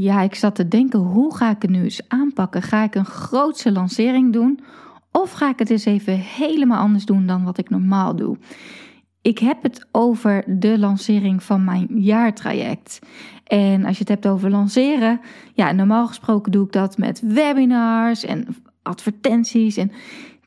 Ja, ik zat te denken, hoe ga ik het nu eens aanpakken? Ga ik een grootse lancering doen? Of ga ik het eens even helemaal anders doen dan wat ik normaal doe? Ik heb het over de lancering van mijn jaartraject. En als je het hebt over lanceren, ja, normaal gesproken doe ik dat met webinars en advertenties. En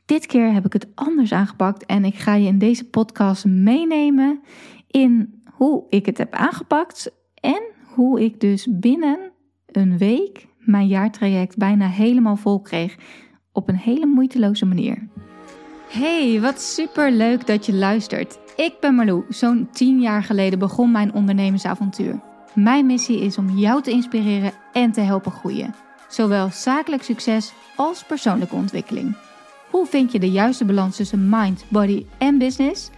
dit keer heb ik het anders aangepakt en ik ga je in deze podcast meenemen in hoe ik het heb aangepakt en hoe ik dus binnen een week mijn jaartraject bijna helemaal vol kreeg op een hele moeiteloze manier. Hey, wat super leuk dat je luistert. Ik ben Marlou. Zo'n 10 jaar geleden begon mijn ondernemersavontuur. Mijn missie is om jou te inspireren en te helpen groeien. Zowel zakelijk succes als persoonlijke ontwikkeling. Hoe vind je de juiste balans tussen mind, body en business?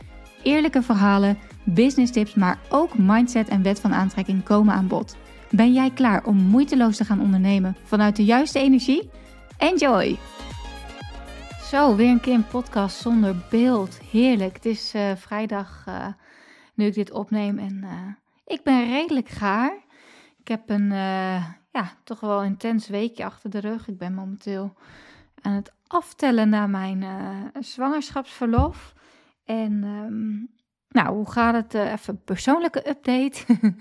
Eerlijke verhalen, business tips, maar ook mindset en wet van aantrekking komen aan bod. Ben jij klaar om moeiteloos te gaan ondernemen vanuit de juiste energie? Enjoy! Zo, weer een keer een podcast zonder beeld. Heerlijk. Het is uh, vrijdag uh, nu ik dit opneem en uh, ik ben redelijk gaar. Ik heb een ja, toch wel intens weekje achter de rug. Ik ben momenteel aan het aftellen naar mijn zwangerschapsverlof. En um, nou, hoe gaat het? even persoonlijke update.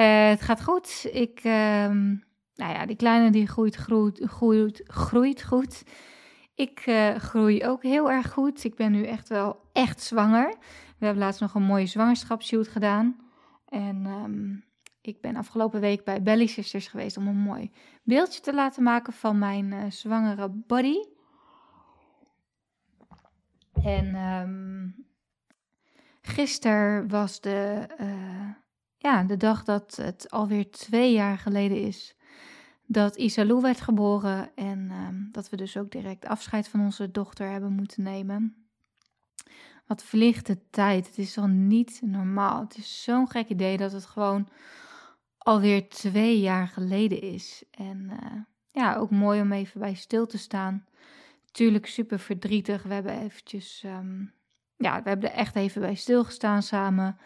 het gaat goed. Ik, um, nou ja, die kleine die groeit, groeit, groeit, groeit goed. Ik uh, groei ook heel erg goed. Ik ben nu echt wel echt zwanger. We hebben laatst nog een mooie zwangerschapsshoot gedaan. En um, ik ben afgelopen week bij Belly Sisters geweest om een mooi beeldje te laten maken van mijn uh, zwangere body. En um, gisteren was de, ja, de dag dat het alweer twee jaar geleden is dat Isalou werd geboren en um, dat we dus ook direct afscheid van onze dochter hebben moeten nemen. Wat de tijd? Het is al niet normaal. Het is zo'n gek idee dat het gewoon alweer twee jaar geleden is. En uh, ja, ook mooi om even bij stil te staan. Tuurlijk super verdrietig. We hebben eventjes, um, ja, we hebben er echt even bij stilgestaan samen.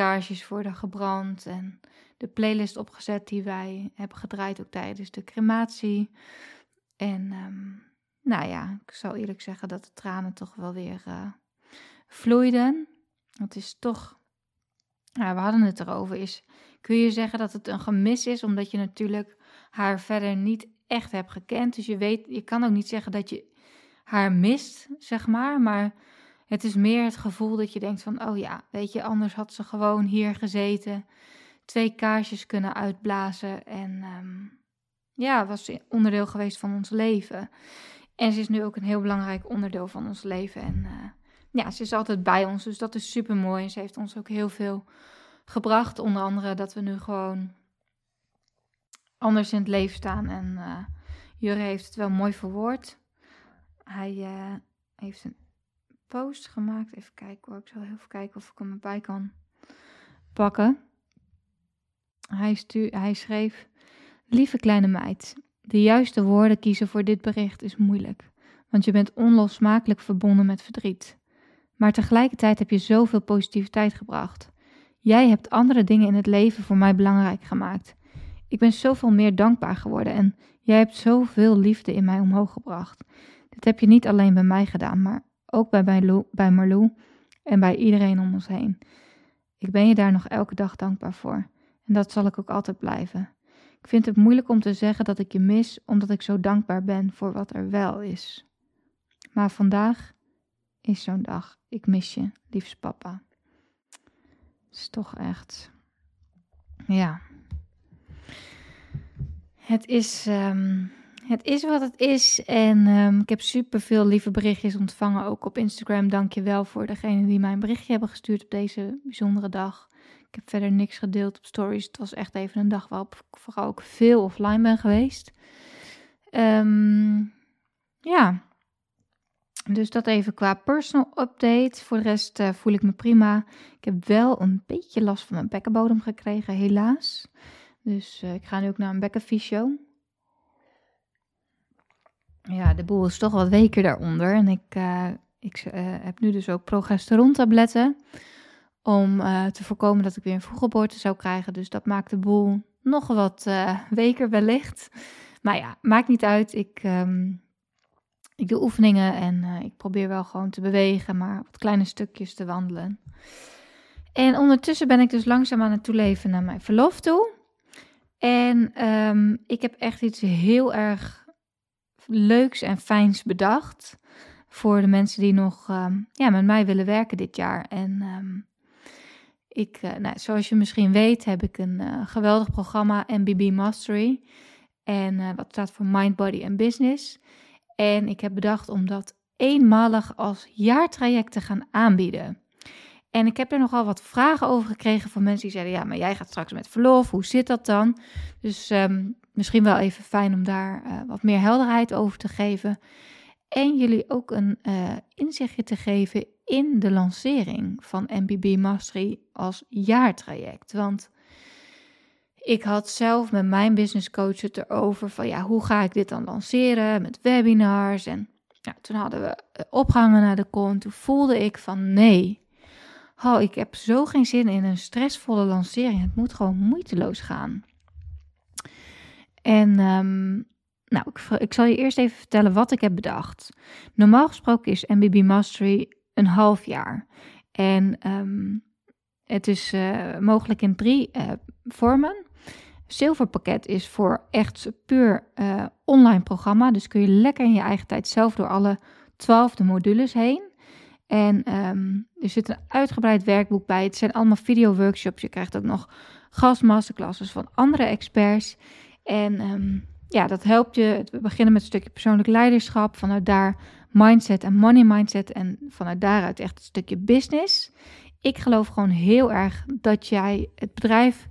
Kaarsjes worden gebrand en de playlist opgezet die wij hebben gedraaid ook tijdens de crematie. En um, nou ja, ik zou eerlijk zeggen dat de tranen toch wel weer uh, vloeiden. Het is toch, ja, we hadden het erover, is, kun je zeggen dat het een gemis is, omdat je natuurlijk haar verder niet echt hebt gekend. Dus je weet, je kan ook niet zeggen dat je haar mist, zeg maar, maar het is meer het gevoel dat je denkt van, oh ja, weet je, anders had ze gewoon hier gezeten twee kaarsjes kunnen uitblazen. En um, ja, was onderdeel geweest van ons leven. En ze is nu ook een heel belangrijk onderdeel van ons leven. En uh, ja, ze is altijd bij ons, dus dat is super mooi. En ze heeft ons ook heel veel gebracht. Onder andere dat we nu gewoon anders in het leven staan. En uh, Jurre heeft het wel mooi verwoord. Hij uh, heeft een post gemaakt. Even kijken hoor. Ik zal even kijken of ik hem erbij kan pakken. Hij, hij schreef: Lieve kleine meid, de juiste woorden kiezen voor dit bericht is moeilijk, want je bent onlosmakelijk verbonden met verdriet. Maar tegelijkertijd heb je zoveel positiviteit gebracht. Jij hebt andere dingen in het leven voor mij belangrijk gemaakt. Ik ben zoveel meer dankbaar geworden en jij hebt zoveel liefde in mij omhoog gebracht. Dit heb je niet alleen bij mij gedaan, maar ook bij, bij, bij Marlou en bij iedereen om ons heen. Ik ben je daar nog elke dag dankbaar voor. En dat zal ik ook altijd blijven. Ik vind het moeilijk om te zeggen dat ik je mis, omdat ik zo dankbaar ben voor wat er wel is. Maar vandaag is zo'n dag. Ik mis je, liefste papa. Het is toch echt. Ja. Het is, um, het is wat het is. En um, ik heb super veel lieve berichtjes ontvangen. Ook op Instagram. Dank je wel voor degene die mij een berichtje hebben gestuurd op deze bijzondere dag. Ik heb verder niks gedeeld op stories. Het was echt even een dag waarop ik vooral ook veel offline ben geweest. Um, ja. Dus dat even qua personal update. Voor de rest uh, voel ik me prima. Ik heb wel een beetje last van mijn bekkenbodem gekregen, helaas. Dus uh, ik ga nu ook naar een bekkenfysio. Ja, de boel is toch wat weker daaronder. En ik, uh, ik heb nu dus ook progesteron tabletten om uh, te voorkomen dat ik weer een vroeggeboorte zou krijgen. Dus dat maakt de boel nog wat weken wellicht. Maar ja, maakt niet uit. Ik, ehm, ik doe oefeningen en ik probeer wel gewoon te bewegen, maar wat kleine stukjes te wandelen. En ondertussen ben ik dus langzaam aan het toeleven naar mijn verlof toe. En um, ik heb echt iets heel erg leuks en fijns bedacht voor de mensen die nog um, ja, met mij willen werken dit jaar. En um, ik, uh, nou, zoals je misschien weet, heb ik een uh, geweldig programma, MBB Mastery. En uh, wat staat voor Mind, Body en Business. En ik heb bedacht om dat eenmalig als jaartraject te gaan aanbieden. En ik heb er nogal wat vragen over gekregen van mensen die zeiden: Ja, maar jij gaat straks met verlof, hoe zit dat dan? Dus um, misschien wel even fijn om daar uh, wat meer helderheid over te geven. En jullie ook een uh, inzichtje te geven in de lancering van MBB Mastery als jaartraject. Want ik had zelf met mijn business coach het erover van ja, hoe ga ik dit dan lanceren met webinars. En ja, toen hadden we eh, opgehangen naar de kont. Toen voelde ik van nee, oh, ik heb zo geen zin in een stressvolle lancering. Het moet gewoon moeiteloos gaan. En um, nou, ik, ik, zal je eerst even vertellen wat ik heb bedacht. Normaal gesproken is MBB Mastery een half jaar. En um, het is uh, mogelijk in drie uh, vormen. Zilverpakket is voor echt puur uh, online programma. Dus kun je lekker in je eigen tijd zelf door alle twaalfde modules heen. En um, er zit een uitgebreid werkboek bij. Het zijn allemaal video-workshops. Je krijgt ook nog gastmasterclasses van andere experts. En um, ja, dat helpt je. We beginnen met een stukje persoonlijk leiderschap. Vanuit daar mindset en money mindset. En vanuit daaruit echt een stukje business. Ik geloof gewoon heel erg dat jij het bedrijf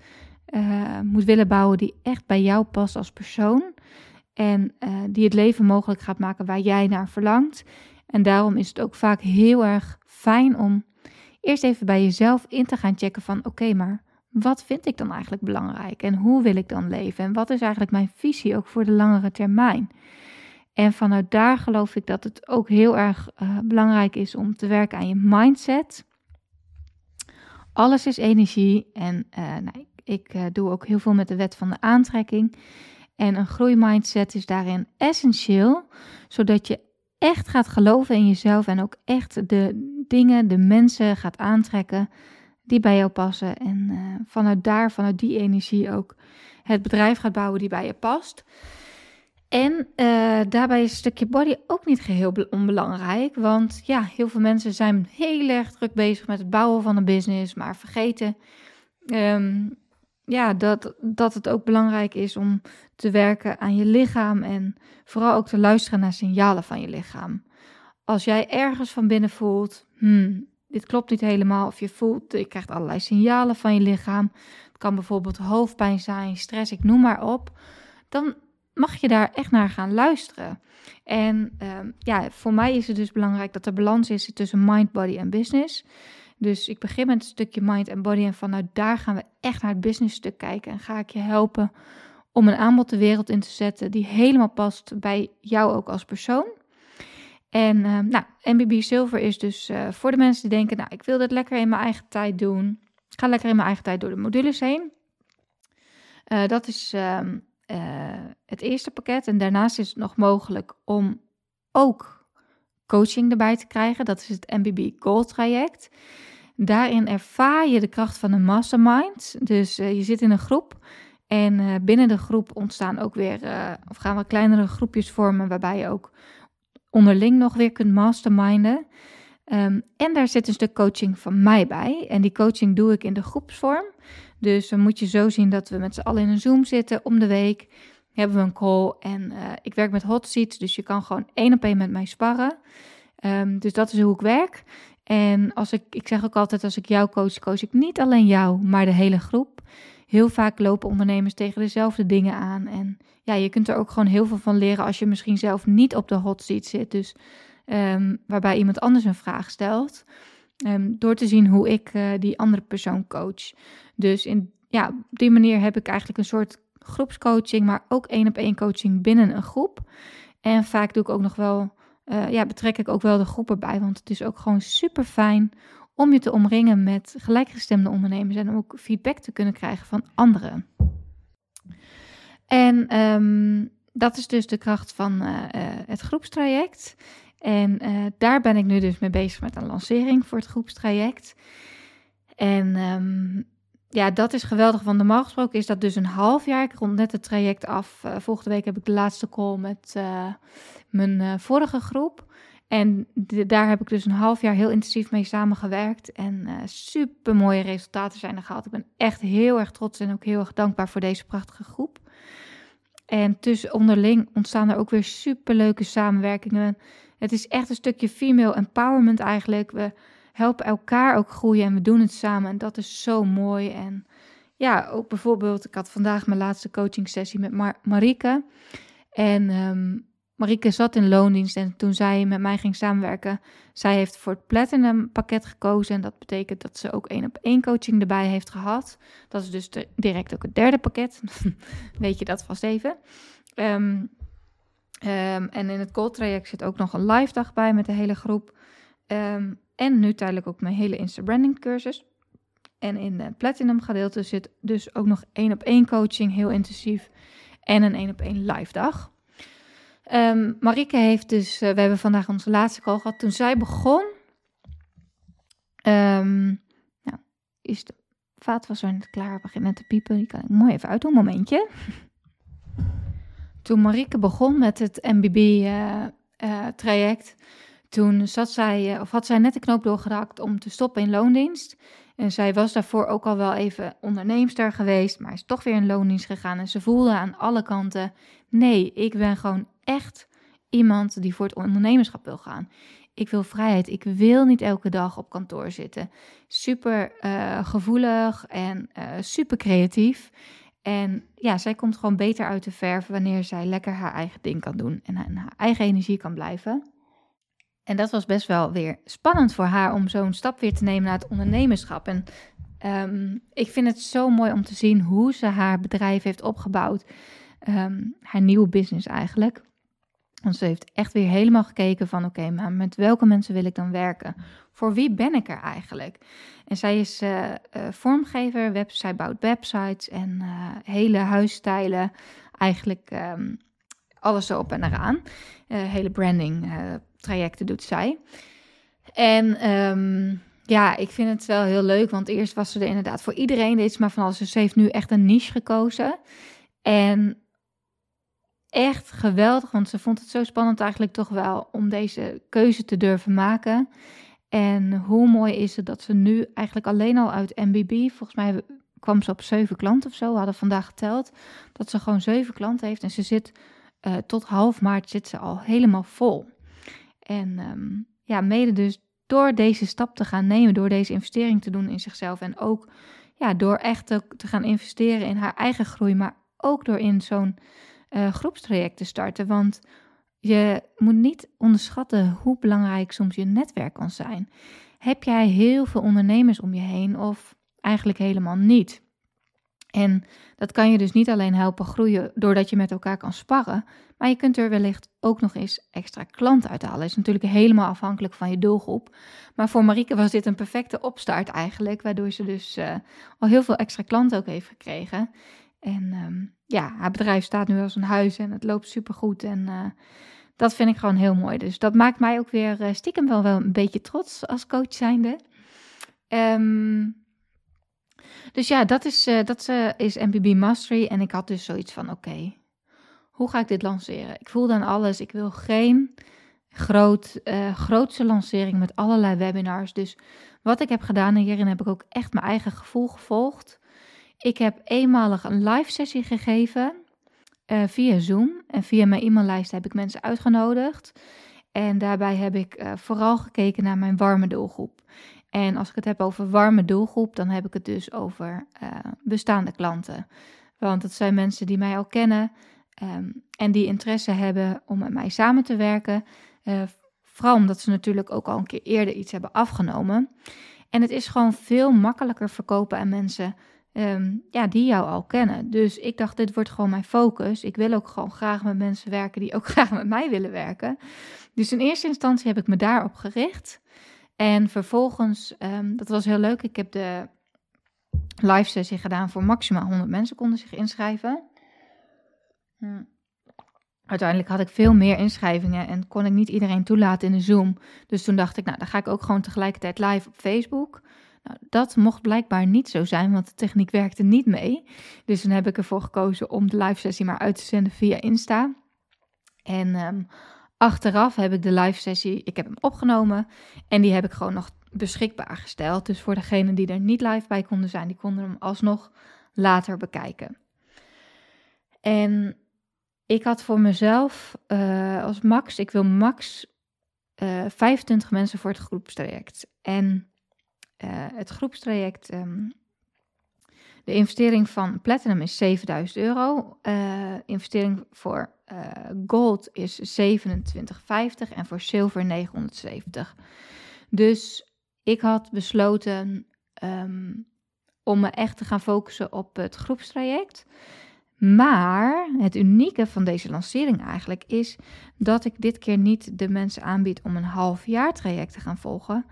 uh, moet willen bouwen die echt bij jou past als persoon. En uh, die het leven mogelijk gaat maken waar jij naar verlangt. En daarom is het ook vaak heel erg fijn om eerst even bij jezelf in te gaan checken van oké, maar wat vind ik dan eigenlijk belangrijk en hoe wil ik dan leven en wat is eigenlijk mijn visie ook voor de langere termijn. En vanuit daar geloof ik dat het ook heel erg uh, belangrijk is om te werken aan je mindset. Alles is energie en uh, nou, ik, ik uh, doe ook heel veel met de wet van de aantrekking. En een groeimindset is daarin essentieel, zodat je echt gaat geloven in jezelf en ook echt de dingen, de mensen gaat aantrekken die bij jou passen. En uh, vanuit daar, vanuit die energie ook het bedrijf gaat bouwen die bij je past. En uh, daarbij is een stukje body ook niet geheel onbelangrijk. Want ja, heel veel mensen zijn heel erg druk bezig met het bouwen van een business, maar vergeten um, ja, dat, dat het ook belangrijk is om te werken aan je lichaam en vooral ook te luisteren naar signalen van je lichaam. Als jij ergens van binnen voelt, hmm, dit klopt niet helemaal, of je voelt, je krijgt allerlei signalen van je lichaam. Het kan bijvoorbeeld hoofdpijn zijn, stress, ik noem maar op. Dan mag je daar echt naar gaan luisteren. En um, ja, voor mij is het dus belangrijk dat er balans is tussen mind, body en business. Dus ik begin met een stukje mind en body en vanuit daar gaan we echt naar het business stuk kijken. En ga ik je helpen om een aanbod de wereld in te zetten die helemaal past bij jou ook als persoon. En uh, nou, MBB Silver is dus uh, voor de mensen die denken, nou, ik wil dit lekker in mijn eigen tijd doen. Ik ga lekker in mijn eigen tijd door de modules heen. Uh, dat is ehm, het eerste pakket. En daarnaast is het nog mogelijk om ook coaching erbij te krijgen. Dat is het MBB Gold traject. Daarin ervaar je de kracht van een mastermind. Dus je zit in een groep. En binnen de groep ontstaan ook weer, of gaan we kleinere groepjes vormen, waarbij je ook onderling nog weer kunt masterminden. Um, en daar zit een stuk coaching van mij bij. En die coaching doe ik in de groepsvorm. Dus dan moet je zo zien dat we met z'n allen in een Zoom zitten om de week. Hebben we een call en uh, ik werk met hot seats, dus je kan gewoon één op één met mij sparren. Um, dus dat is hoe ik werk. En als ik, ik zeg ook altijd, als ik jou coach, coach ik niet alleen jou, maar de hele groep. Heel vaak lopen ondernemers tegen dezelfde dingen aan. En ja, je kunt er ook gewoon heel veel van leren als je misschien zelf niet op de hot seat zit. Dus um, waarbij iemand anders een vraag stelt. Um, door te zien hoe ik uh, die andere persoon coach. Dus in, ja, op die manier heb ik eigenlijk een soort groepscoaching, maar ook één op één coaching binnen een groep. En vaak doe ik ook nog wel, uh, ja, betrek ik ook wel de groep erbij. Want het is ook gewoon super fijn om je te omringen met gelijkgestemde ondernemers en om ook feedback te kunnen krijgen van anderen. En ehm, dat is dus de kracht van uh, het groepstraject. En uh, daar ben ik nu dus mee bezig met een lancering voor het groepstraject. En um, ja, dat is geweldig. Want normaal gesproken is dat dus een half jaar. Ik rond net het traject af. Volgende week heb ik de laatste call met mijn vorige groep. En daar heb ik dus een half jaar heel intensief mee samengewerkt. En super mooie resultaten zijn er gehaald. Ik ben echt heel erg trots en ook heel erg dankbaar voor deze prachtige groep. En tussen onderling ontstaan er ook weer super leuke samenwerkingen. Het is echt een stukje female empowerment eigenlijk. We helpen elkaar ook groeien en we doen het samen. En dat is zo mooi. En ja, ook bijvoorbeeld, ik had vandaag mijn laatste coaching sessie met Mar Marike. En um, Marike zat in loondienst en toen zij met mij ging samenwerken, zij heeft voor het Platinum pakket gekozen. En dat betekent dat ze ook één op één coaching erbij heeft gehad. Dat is dus direct ook het derde pakket. Weet je dat vast even. Um, um, en in het Gold traject zit ook nog een live dag bij met de hele groep. Um, en nu tijdelijk ook mijn hele Insta-branding cursus. En in het Platinum gedeelte zit dus ook nog één op één coaching, heel intensief. En een één op één live dag. Um, Marike heeft dus, uh, we hebben vandaag onze laatste call gehad. Toen zij begon, um, nou, is de vaatwasser net klaar, begint net te piepen. Die kan ik mooi even uit doen, momentje. Toen Marike begon met het MBB-traject, uh, uh, toen zat zij, eh, of had zij net de knoop doorgeraakt om te stoppen in loondienst. En zij was daarvoor ook al wel even onderneemster geweest, maar is toch weer in loondienst gegaan. En ze voelde aan alle kanten: nee, ik ben gewoon echt iemand die voor het ondernemerschap wil gaan. Ik wil vrijheid. Ik wil niet elke dag op kantoor zitten. Super uh, gevoelig en uh, super creatief. En ja, zij komt gewoon beter uit de verf wanneer zij lekker haar eigen ding kan doen en haar eigen energie kan blijven. En dat was best wel weer spannend voor haar om zo'n stap weer te nemen naar het ondernemerschap. En um, ik vind het zo mooi om te zien hoe ze haar bedrijf heeft opgebouwd. Um, haar nieuwe business eigenlijk. Want ze heeft echt weer helemaal gekeken van oké, maar met welke mensen wil ik dan werken? Voor wie ben ik er eigenlijk? En zij is uh, uh, vormgever, web, zij bouwt websites en uh, hele huisstijlen. Eigenlijk um, alles erop en eraan. hele branding trajecten doet zij. En um, ja, ik vind het wel heel leuk, want eerst was ze er inderdaad voor iedereen. Dit is maar van alles. Dus ze heeft nu echt een niche gekozen. En echt geweldig, want ze vond het zo spannend eigenlijk toch wel om deze keuze te durven maken. En hoe mooi is het dat ze nu eigenlijk alleen al uit MBB, volgens mij kwam ze op zeven klanten of zo, we hadden vandaag geteld, dat ze gewoon zeven klanten heeft. En ze zit uh, tot half maart zit ze al helemaal vol. En um, ja, mede dus door deze stap te gaan nemen, door deze investering te doen in zichzelf en ook ja, door echt te, te gaan investeren in haar eigen groei, maar ook door in zo'n uh, groepstraject te starten. Want je moet niet onderschatten hoe belangrijk soms je netwerk kan zijn. Heb jij heel veel ondernemers om je heen of eigenlijk helemaal niet? En dat kan je dus niet alleen helpen groeien doordat je met elkaar kan sparren, maar je kunt er wellicht ook nog eens extra klanten uithalen. Is natuurlijk helemaal afhankelijk van je doelgroep. Maar voor Marieke was dit een perfecte opstart eigenlijk, waardoor ze dus uh, al heel veel extra klanten ook heeft gekregen. En um, ja, haar bedrijf staat nu als een huis en het loopt supergoed en uh, dat vind ik gewoon heel mooi. Dus dat maakt mij ook weer uh, stiekem wel, wel een beetje trots als coach zijnde. Um, dus ja, dat is, uh, dat is MPB Mastery. En ik had dus zoiets van: oké, hoe ga ik dit lanceren? Ik voel dan alles. Ik wil geen groot, grootse lancering met allerlei webinars. Dus wat ik heb gedaan, en hierin heb ik ook echt mijn eigen gevoel gevolgd. Ik heb eenmalig een live sessie gegeven via Zoom. En via mijn e-maillijst heb ik mensen uitgenodigd. En daarbij heb ik vooral gekeken naar mijn warme doelgroep. En als ik het heb over warme doelgroep, dan heb ik het dus over uh, bestaande klanten. Want het zijn mensen die mij al kennen um, en die interesse hebben om met mij samen te werken. Uh, vooral omdat ze natuurlijk ook al een keer eerder iets hebben afgenomen. En het is gewoon veel makkelijker verkopen aan mensen um, ja, die jou al kennen. Dus ik dacht, dit wordt gewoon mijn focus. Ik wil ook gewoon graag met mensen werken die ook graag met mij willen werken. Dus in eerste instantie heb ik me daarop gericht. En vervolgens, um, dat was heel leuk, ik heb de live sessie gedaan voor maximaal 100 mensen konden zich inschrijven. Hm. Uiteindelijk had ik veel meer inschrijvingen en kon ik niet iedereen toelaten in de Zoom. Dus toen dacht ik, nou, dan ga ik ook gewoon tegelijkertijd live op Facebook. Nou, dat mocht blijkbaar niet zo zijn, want de techniek werkte niet mee. Dus toen heb ik ervoor gekozen om de live sessie maar uit te zenden via Insta. En ehm, achteraf heb ik de live sessie, ik heb hem opgenomen en die heb ik gewoon nog beschikbaar gesteld. Dus voor degenen die er niet live bij konden zijn, die konden hem alsnog later bekijken. En ik had voor mezelf uh, als max, ik wil max uh, eh, 25 mensen voor het groepstraject. En het groepstraject, um, de investering van Platinum is 7000 euro. investering voor Gold is 27,50 en voor Silver 970. Dus ik had besloten um, om me echt te gaan focussen op het groepstraject. Maar het unieke van deze lancering eigenlijk is dat ik dit keer niet de mensen aanbied om een half jaar traject te gaan volgen,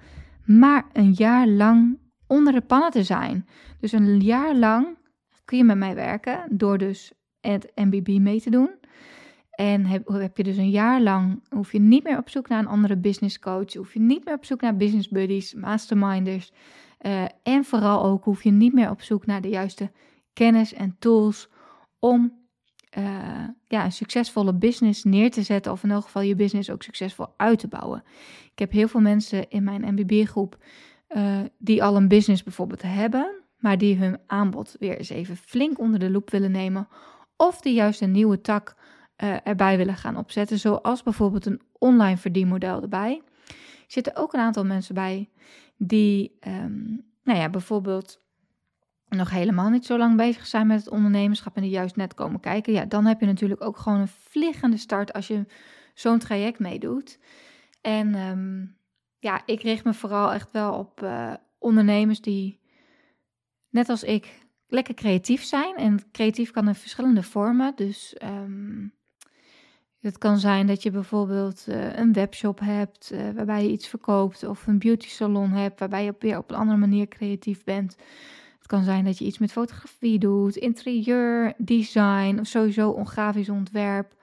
maar een jaar lang onder de pannen te zijn. Dus een jaar lang kun je met mij werken door dus het MBB mee te doen. En heb, heb je dus een jaar lang, hoef je niet meer op zoek naar een andere business coach, hoef je niet meer op zoek naar business buddies, masterminders. Uh, en vooral ook hoef je niet meer op zoek naar de juiste kennis en tools om uh, ja, een succesvolle business neer te zetten, of in elk geval je business ook succesvol uit te bouwen. Ik heb heel veel mensen in mijn MBB-groep uh, die al een business bijvoorbeeld hebben, maar die hun aanbod weer eens even flink onder de loep willen nemen, of die juist een nieuwe tak uh, erbij willen gaan opzetten, zoals bijvoorbeeld een online verdienmodel erbij. Er zitten ook een aantal mensen bij die, um, nou ja, bijvoorbeeld nog helemaal niet zo lang bezig zijn met het ondernemerschap en die juist net komen kijken, ja, dan heb je natuurlijk ook gewoon een vliegende start als je zo'n traject meedoet. En um, ja, ik richt me vooral echt wel op uh, ondernemers die, net als ik, lekker creatief zijn. En creatief kan in verschillende vormen. Dus um, het kan zijn dat je bijvoorbeeld uh, een webshop hebt uh, waarbij je iets verkoopt, of een beauty salon hebt waarbij je weer op een andere manier creatief bent. Het kan zijn dat je iets met fotografie doet, interieur, design of sowieso ongrafisch ontwerp.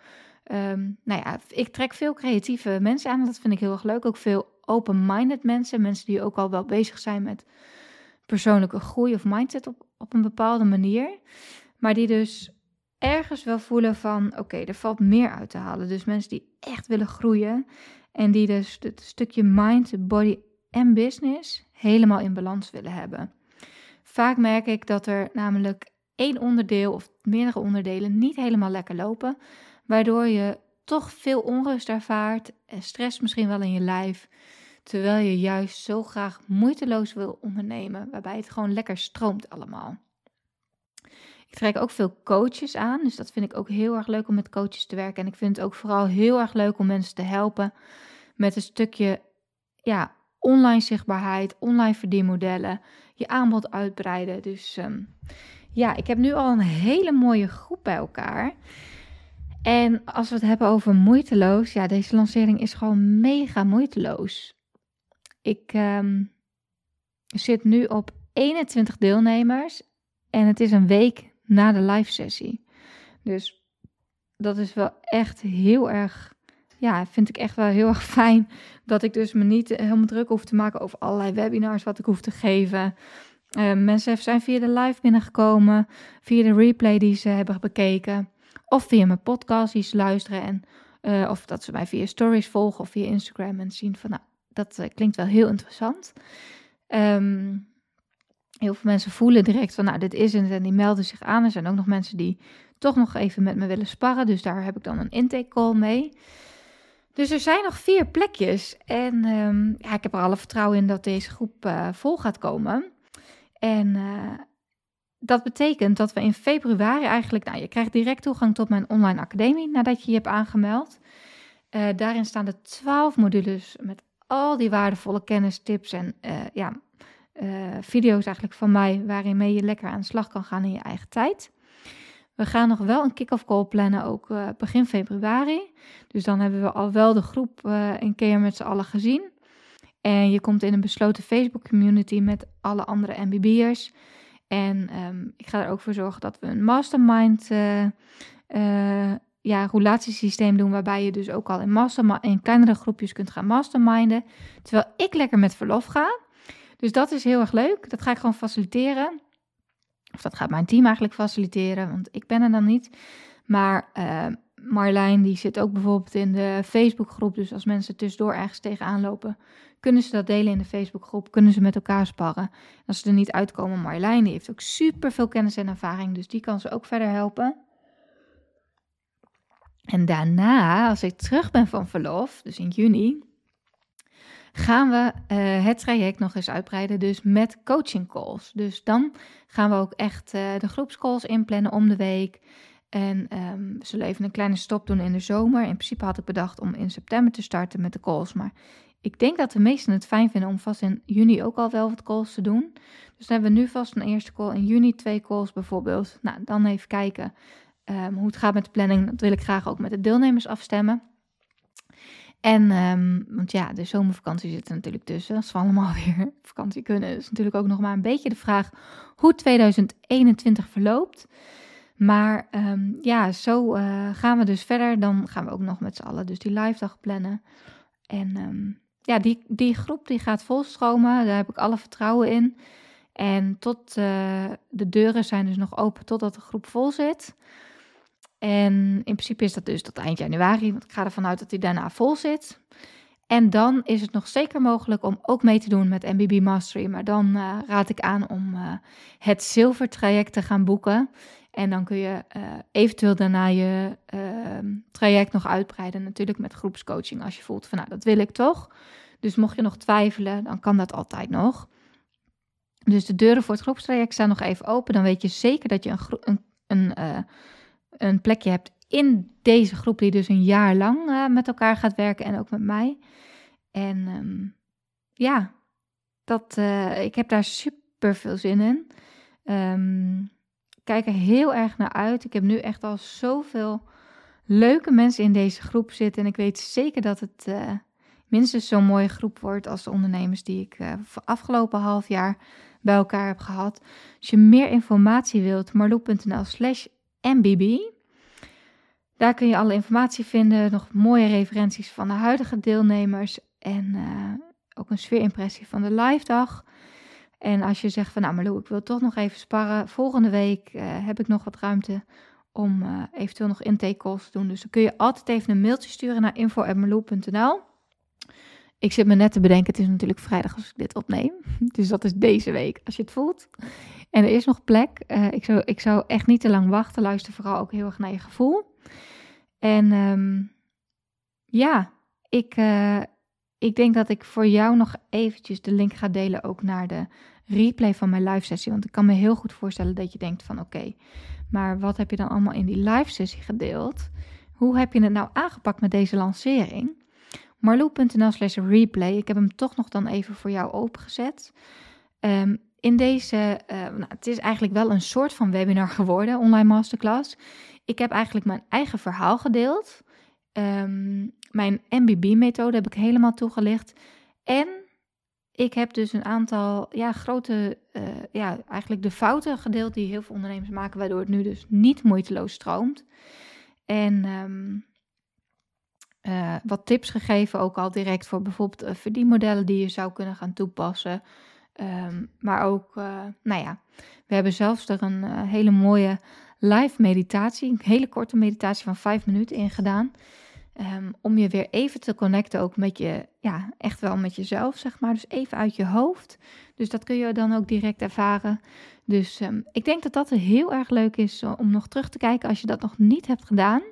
Um, nou ja, ik trek veel creatieve mensen aan. Dat vind ik heel erg leuk. Ook veel open-minded mensen. Mensen die ook al wel bezig zijn met persoonlijke groei of mindset op, op een bepaalde manier. Maar die dus ergens wel voelen van oké, er valt meer uit te halen. Dus mensen die echt willen groeien. En die dus het stukje mind, body en business helemaal in balans willen hebben. Vaak merk ik dat er namelijk één onderdeel of meerdere onderdelen niet helemaal lekker lopen, waardoor je toch veel onrust ervaart en stress misschien wel in je lijf, terwijl je juist zo graag moeiteloos wil ondernemen, waarbij het gewoon lekker stroomt allemaal. Ik trek ook veel coaches aan, dus dat vind ik ook heel erg leuk om met coaches te werken. En ik vind het ook vooral heel erg leuk om mensen te helpen met een stukje ja, online zichtbaarheid, online verdienmodellen, je aanbod uitbreiden. Dus um, ja, ik heb nu al een hele mooie groep bij elkaar. En als we het hebben over moeiteloos, ja, deze lancering is gewoon mega moeiteloos. Ik um, zit nu op 21 deelnemers en het is een week na de live sessie. Dus dat is wel echt heel erg ja, vind ik echt wel heel erg fijn dat ik dus me niet helemaal druk hoef te maken over allerlei webinars wat ik hoef te geven. Uh, mensen zijn via de live binnengekomen, via de replay die ze hebben bekeken, of via mijn podcast die ze luisteren en uh, of dat ze mij via stories volgen of via Instagram en zien van, nou, dat uh, klinkt wel heel interessant. Um, heel veel mensen voelen direct van, nou, dit is het en die melden zich aan. Er zijn ook nog mensen die toch nog even met me willen sparren, dus daar heb ik dan een intake call mee. Dus er zijn nog vier plekjes. En um, ja, ik heb er alle vertrouwen in dat deze groep uh, vol gaat komen. En uh, dat betekent dat we in februari eigenlijk, nou, je krijgt direct toegang tot mijn online academie nadat je je hebt aangemeld. Uh, daarin staan de twaalf modules met al die waardevolle kennis, tips en ja, video's eigenlijk van mij, waarin je lekker aan de slag kan gaan in je eigen tijd. We gaan nog wel een kick-off call plannen, ook uh, begin februari. Dus dan hebben we al wel de groep een keer met z'n allen gezien. En je komt in een besloten Facebook community met alle andere MBB'ers. En um, ik ga er ook voor zorgen dat we een mastermind uh, ja, roulatiesysteem doen, waarbij je dus ook al in, in kleinere groepjes kunt gaan masterminden. Terwijl ik lekker met verlof ga. Dus dat is heel erg leuk. Dat ga ik gewoon faciliteren. Of dat gaat mijn team eigenlijk faciliteren, want ik ben er dan niet. Maar uh, Marlijn, die zit ook bijvoorbeeld in de Facebookgroep. Dus als mensen tussendoor ergens tegenaan lopen, kunnen ze dat delen in de Facebookgroep. Kunnen ze met elkaar sparren. Als ze er niet uitkomen, Marlijn, die heeft ook super veel kennis en ervaring. Dus die kan ze ook verder helpen. En daarna, als ik terug ben van verlof, dus in juni, gaan we uh, het traject nog eens uitbreiden, dus met coaching calls. Dus dan gaan we ook echt uh, de groepscalls inplannen om de week. En um, we zullen even een kleine stop doen in de zomer. In principe had ik bedacht om in september te starten met de calls. Maar ik denk dat de meesten het fijn vinden om vast in juni ook al wel wat calls te doen. Dus dan hebben we nu vast een eerste call in juni, twee calls bijvoorbeeld. Nou, dan even kijken um, hoe het gaat met de planning. Dat wil ik graag ook met de deelnemers afstemmen. En, um, want ja, de zomervakantie zit er natuurlijk tussen. Als we allemaal weer vakantie kunnen, is natuurlijk ook nog maar een beetje de vraag hoe 2021 verloopt. Maar um, ja, zo uh, gaan we dus verder. Dan gaan we ook nog met z'n allen dus die live dag plannen. En um, ja, die, die groep die gaat volstromen. Daar heb ik alle vertrouwen in. En tot uh, de deuren zijn dus nog open totdat de groep vol zit. En in principe is dat dus tot eind januari, want ik ga ervan uit dat hij daarna vol zit. En dan is het nog zeker mogelijk om ook mee te doen met MBB Mastery. Maar dan uh, raad ik aan om uh, het zilvertraject te gaan boeken. En dan kun je uh, eventueel daarna je ehm, traject nog uitbreiden. Natuurlijk met groepscoaching als je voelt van nou dat wil ik toch. Dus mocht je nog twijfelen, dan kan dat altijd nog. Dus de deuren voor het groepstraject staan nog even open. Dan weet je zeker dat je een, een, een een plekje hebt in deze groep, die dus een jaar lang uh, met elkaar gaat werken en ook met mij. En um, ja, dat, uh, ik heb daar super veel zin in. Um, kijk er heel erg naar uit. Ik heb nu echt al zoveel leuke mensen in deze groep zitten. En ik weet zeker dat het uh, minstens zo'n mooie groep wordt als de ondernemers die ik uh, afgelopen half jaar bij elkaar heb gehad. Als je meer informatie wilt, marloe.nl slash MBB. Daar kun je alle informatie vinden, nog mooie referenties van de huidige deelnemers en uh, ook een sfeerimpressie van de live dag. En als je zegt van nou Marlo, ik wil toch nog even sparren, volgende week uh, heb ik nog wat ruimte om uh, eventueel nog intake calls te doen. Dus dan kun je altijd even een mailtje sturen naar info.marlo.nl. Ik zit me net te bedenken, het is natuurlijk vrijdag als ik dit opneem. Dus dat is deze week, als je het voelt. En er is nog plek. Uh, ik, zou, ik zou echt niet te lang wachten. Luister vooral ook heel erg naar je gevoel. En um, ja, ik, uh, ik denk dat ik voor jou nog eventjes de link ga delen ook naar de replay van mijn live sessie. Want ik kan me heel goed voorstellen dat je denkt van oké, maar wat heb je dan allemaal in die live sessie gedeeld? Hoe heb je het nou aangepakt met deze lancering? marloe.nl slash replay. Ik heb hem toch nog dan even voor jou opengezet. Um, in deze, uh, nou, het is eigenlijk wel een soort van webinar geworden, online masterclass. Ik heb eigenlijk mijn eigen verhaal gedeeld. Um, mijn MBB-methode heb ik helemaal toegelicht. En ik heb dus een aantal ja, grote, uh, ja, eigenlijk de fouten gedeeld die heel veel ondernemers maken, waardoor het nu dus niet moeiteloos stroomt. En um, uh, wat tips gegeven, ook al direct voor bijvoorbeeld uh, verdienmodellen die je zou kunnen gaan toepassen. Um, maar ook, uh, nou ja, we hebben zelfs er een hele mooie live meditatie, een hele korte meditatie van vijf minuten in gedaan. Um, om je weer even te connecten ook met je, ja, echt wel met jezelf, zeg maar. Dus even uit je hoofd. Dus dat kun je dan ook direct ervaren. Dus um, ik denk dat dat heel erg leuk is om nog terug te kijken als je dat nog niet hebt gedaan.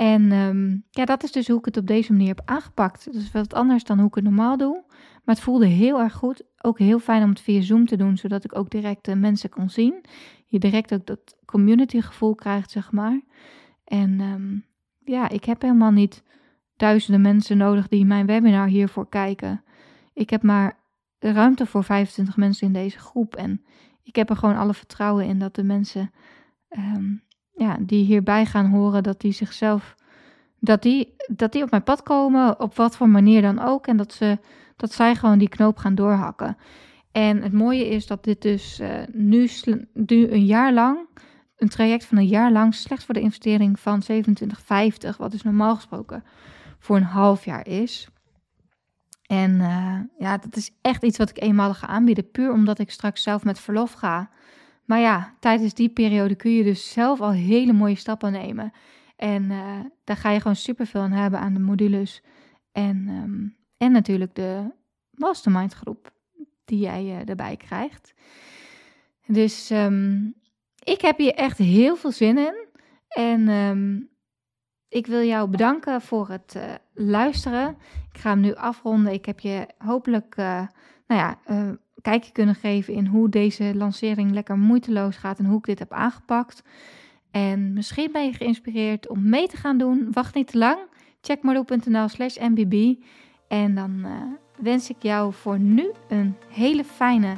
En um, ja, dat is dus hoe ik het op deze manier heb aangepakt. Dat is wat anders dan hoe ik het normaal doe. Maar het voelde heel erg goed. Ook heel fijn om het via Zoom te doen, zodat ik ook direct de mensen kon zien. Je direct ook dat community gevoel krijgt, zeg maar. En um, ja, ik heb helemaal niet duizenden mensen nodig die mijn webinar hiervoor kijken. Ik heb maar ruimte voor 25 mensen in deze groep. En ik heb er gewoon alle vertrouwen in dat de mensen um, ja, die hierbij gaan horen, dat die zichzelf, dat die, dat die op mijn pad komen, op wat voor manier dan ook. En dat, ze, dat zij gewoon die knoop gaan doorhakken. En het mooie is dat dit dus nu, nu een jaar lang een traject van een jaar lang slechts voor de investering van 27,50, wat dus normaal gesproken voor een half jaar is. En eh, ja, dat is echt iets wat ik eenmalig ga aanbieden, puur omdat ik straks zelf met verlof ga. Maar ja, tijdens die periode kun je dus zelf al hele mooie stappen nemen. En uh, daar ga je gewoon superveel aan hebben aan de modules. En, ehm, en natuurlijk de mastermind groep die jij uh, erbij krijgt. Dus ehm, ik heb hier echt heel veel zin in. En um, ik wil jou bedanken voor het uh, luisteren. Ik ga hem nu afronden. Ik heb je hopelijk nou ja, kijkje kunnen geven in hoe deze lancering lekker moeiteloos gaat en hoe ik dit heb aangepakt. En misschien ben je geïnspireerd om mee te gaan doen. Wacht niet te lang. Check slash mbb. En dan wens ik jou voor nu een hele fijne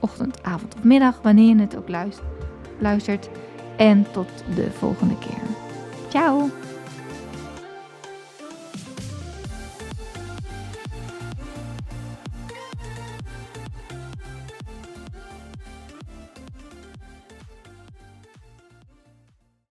ochtend, avond of middag, wanneer je het ook luistert. En tot de volgende keer. Ciao!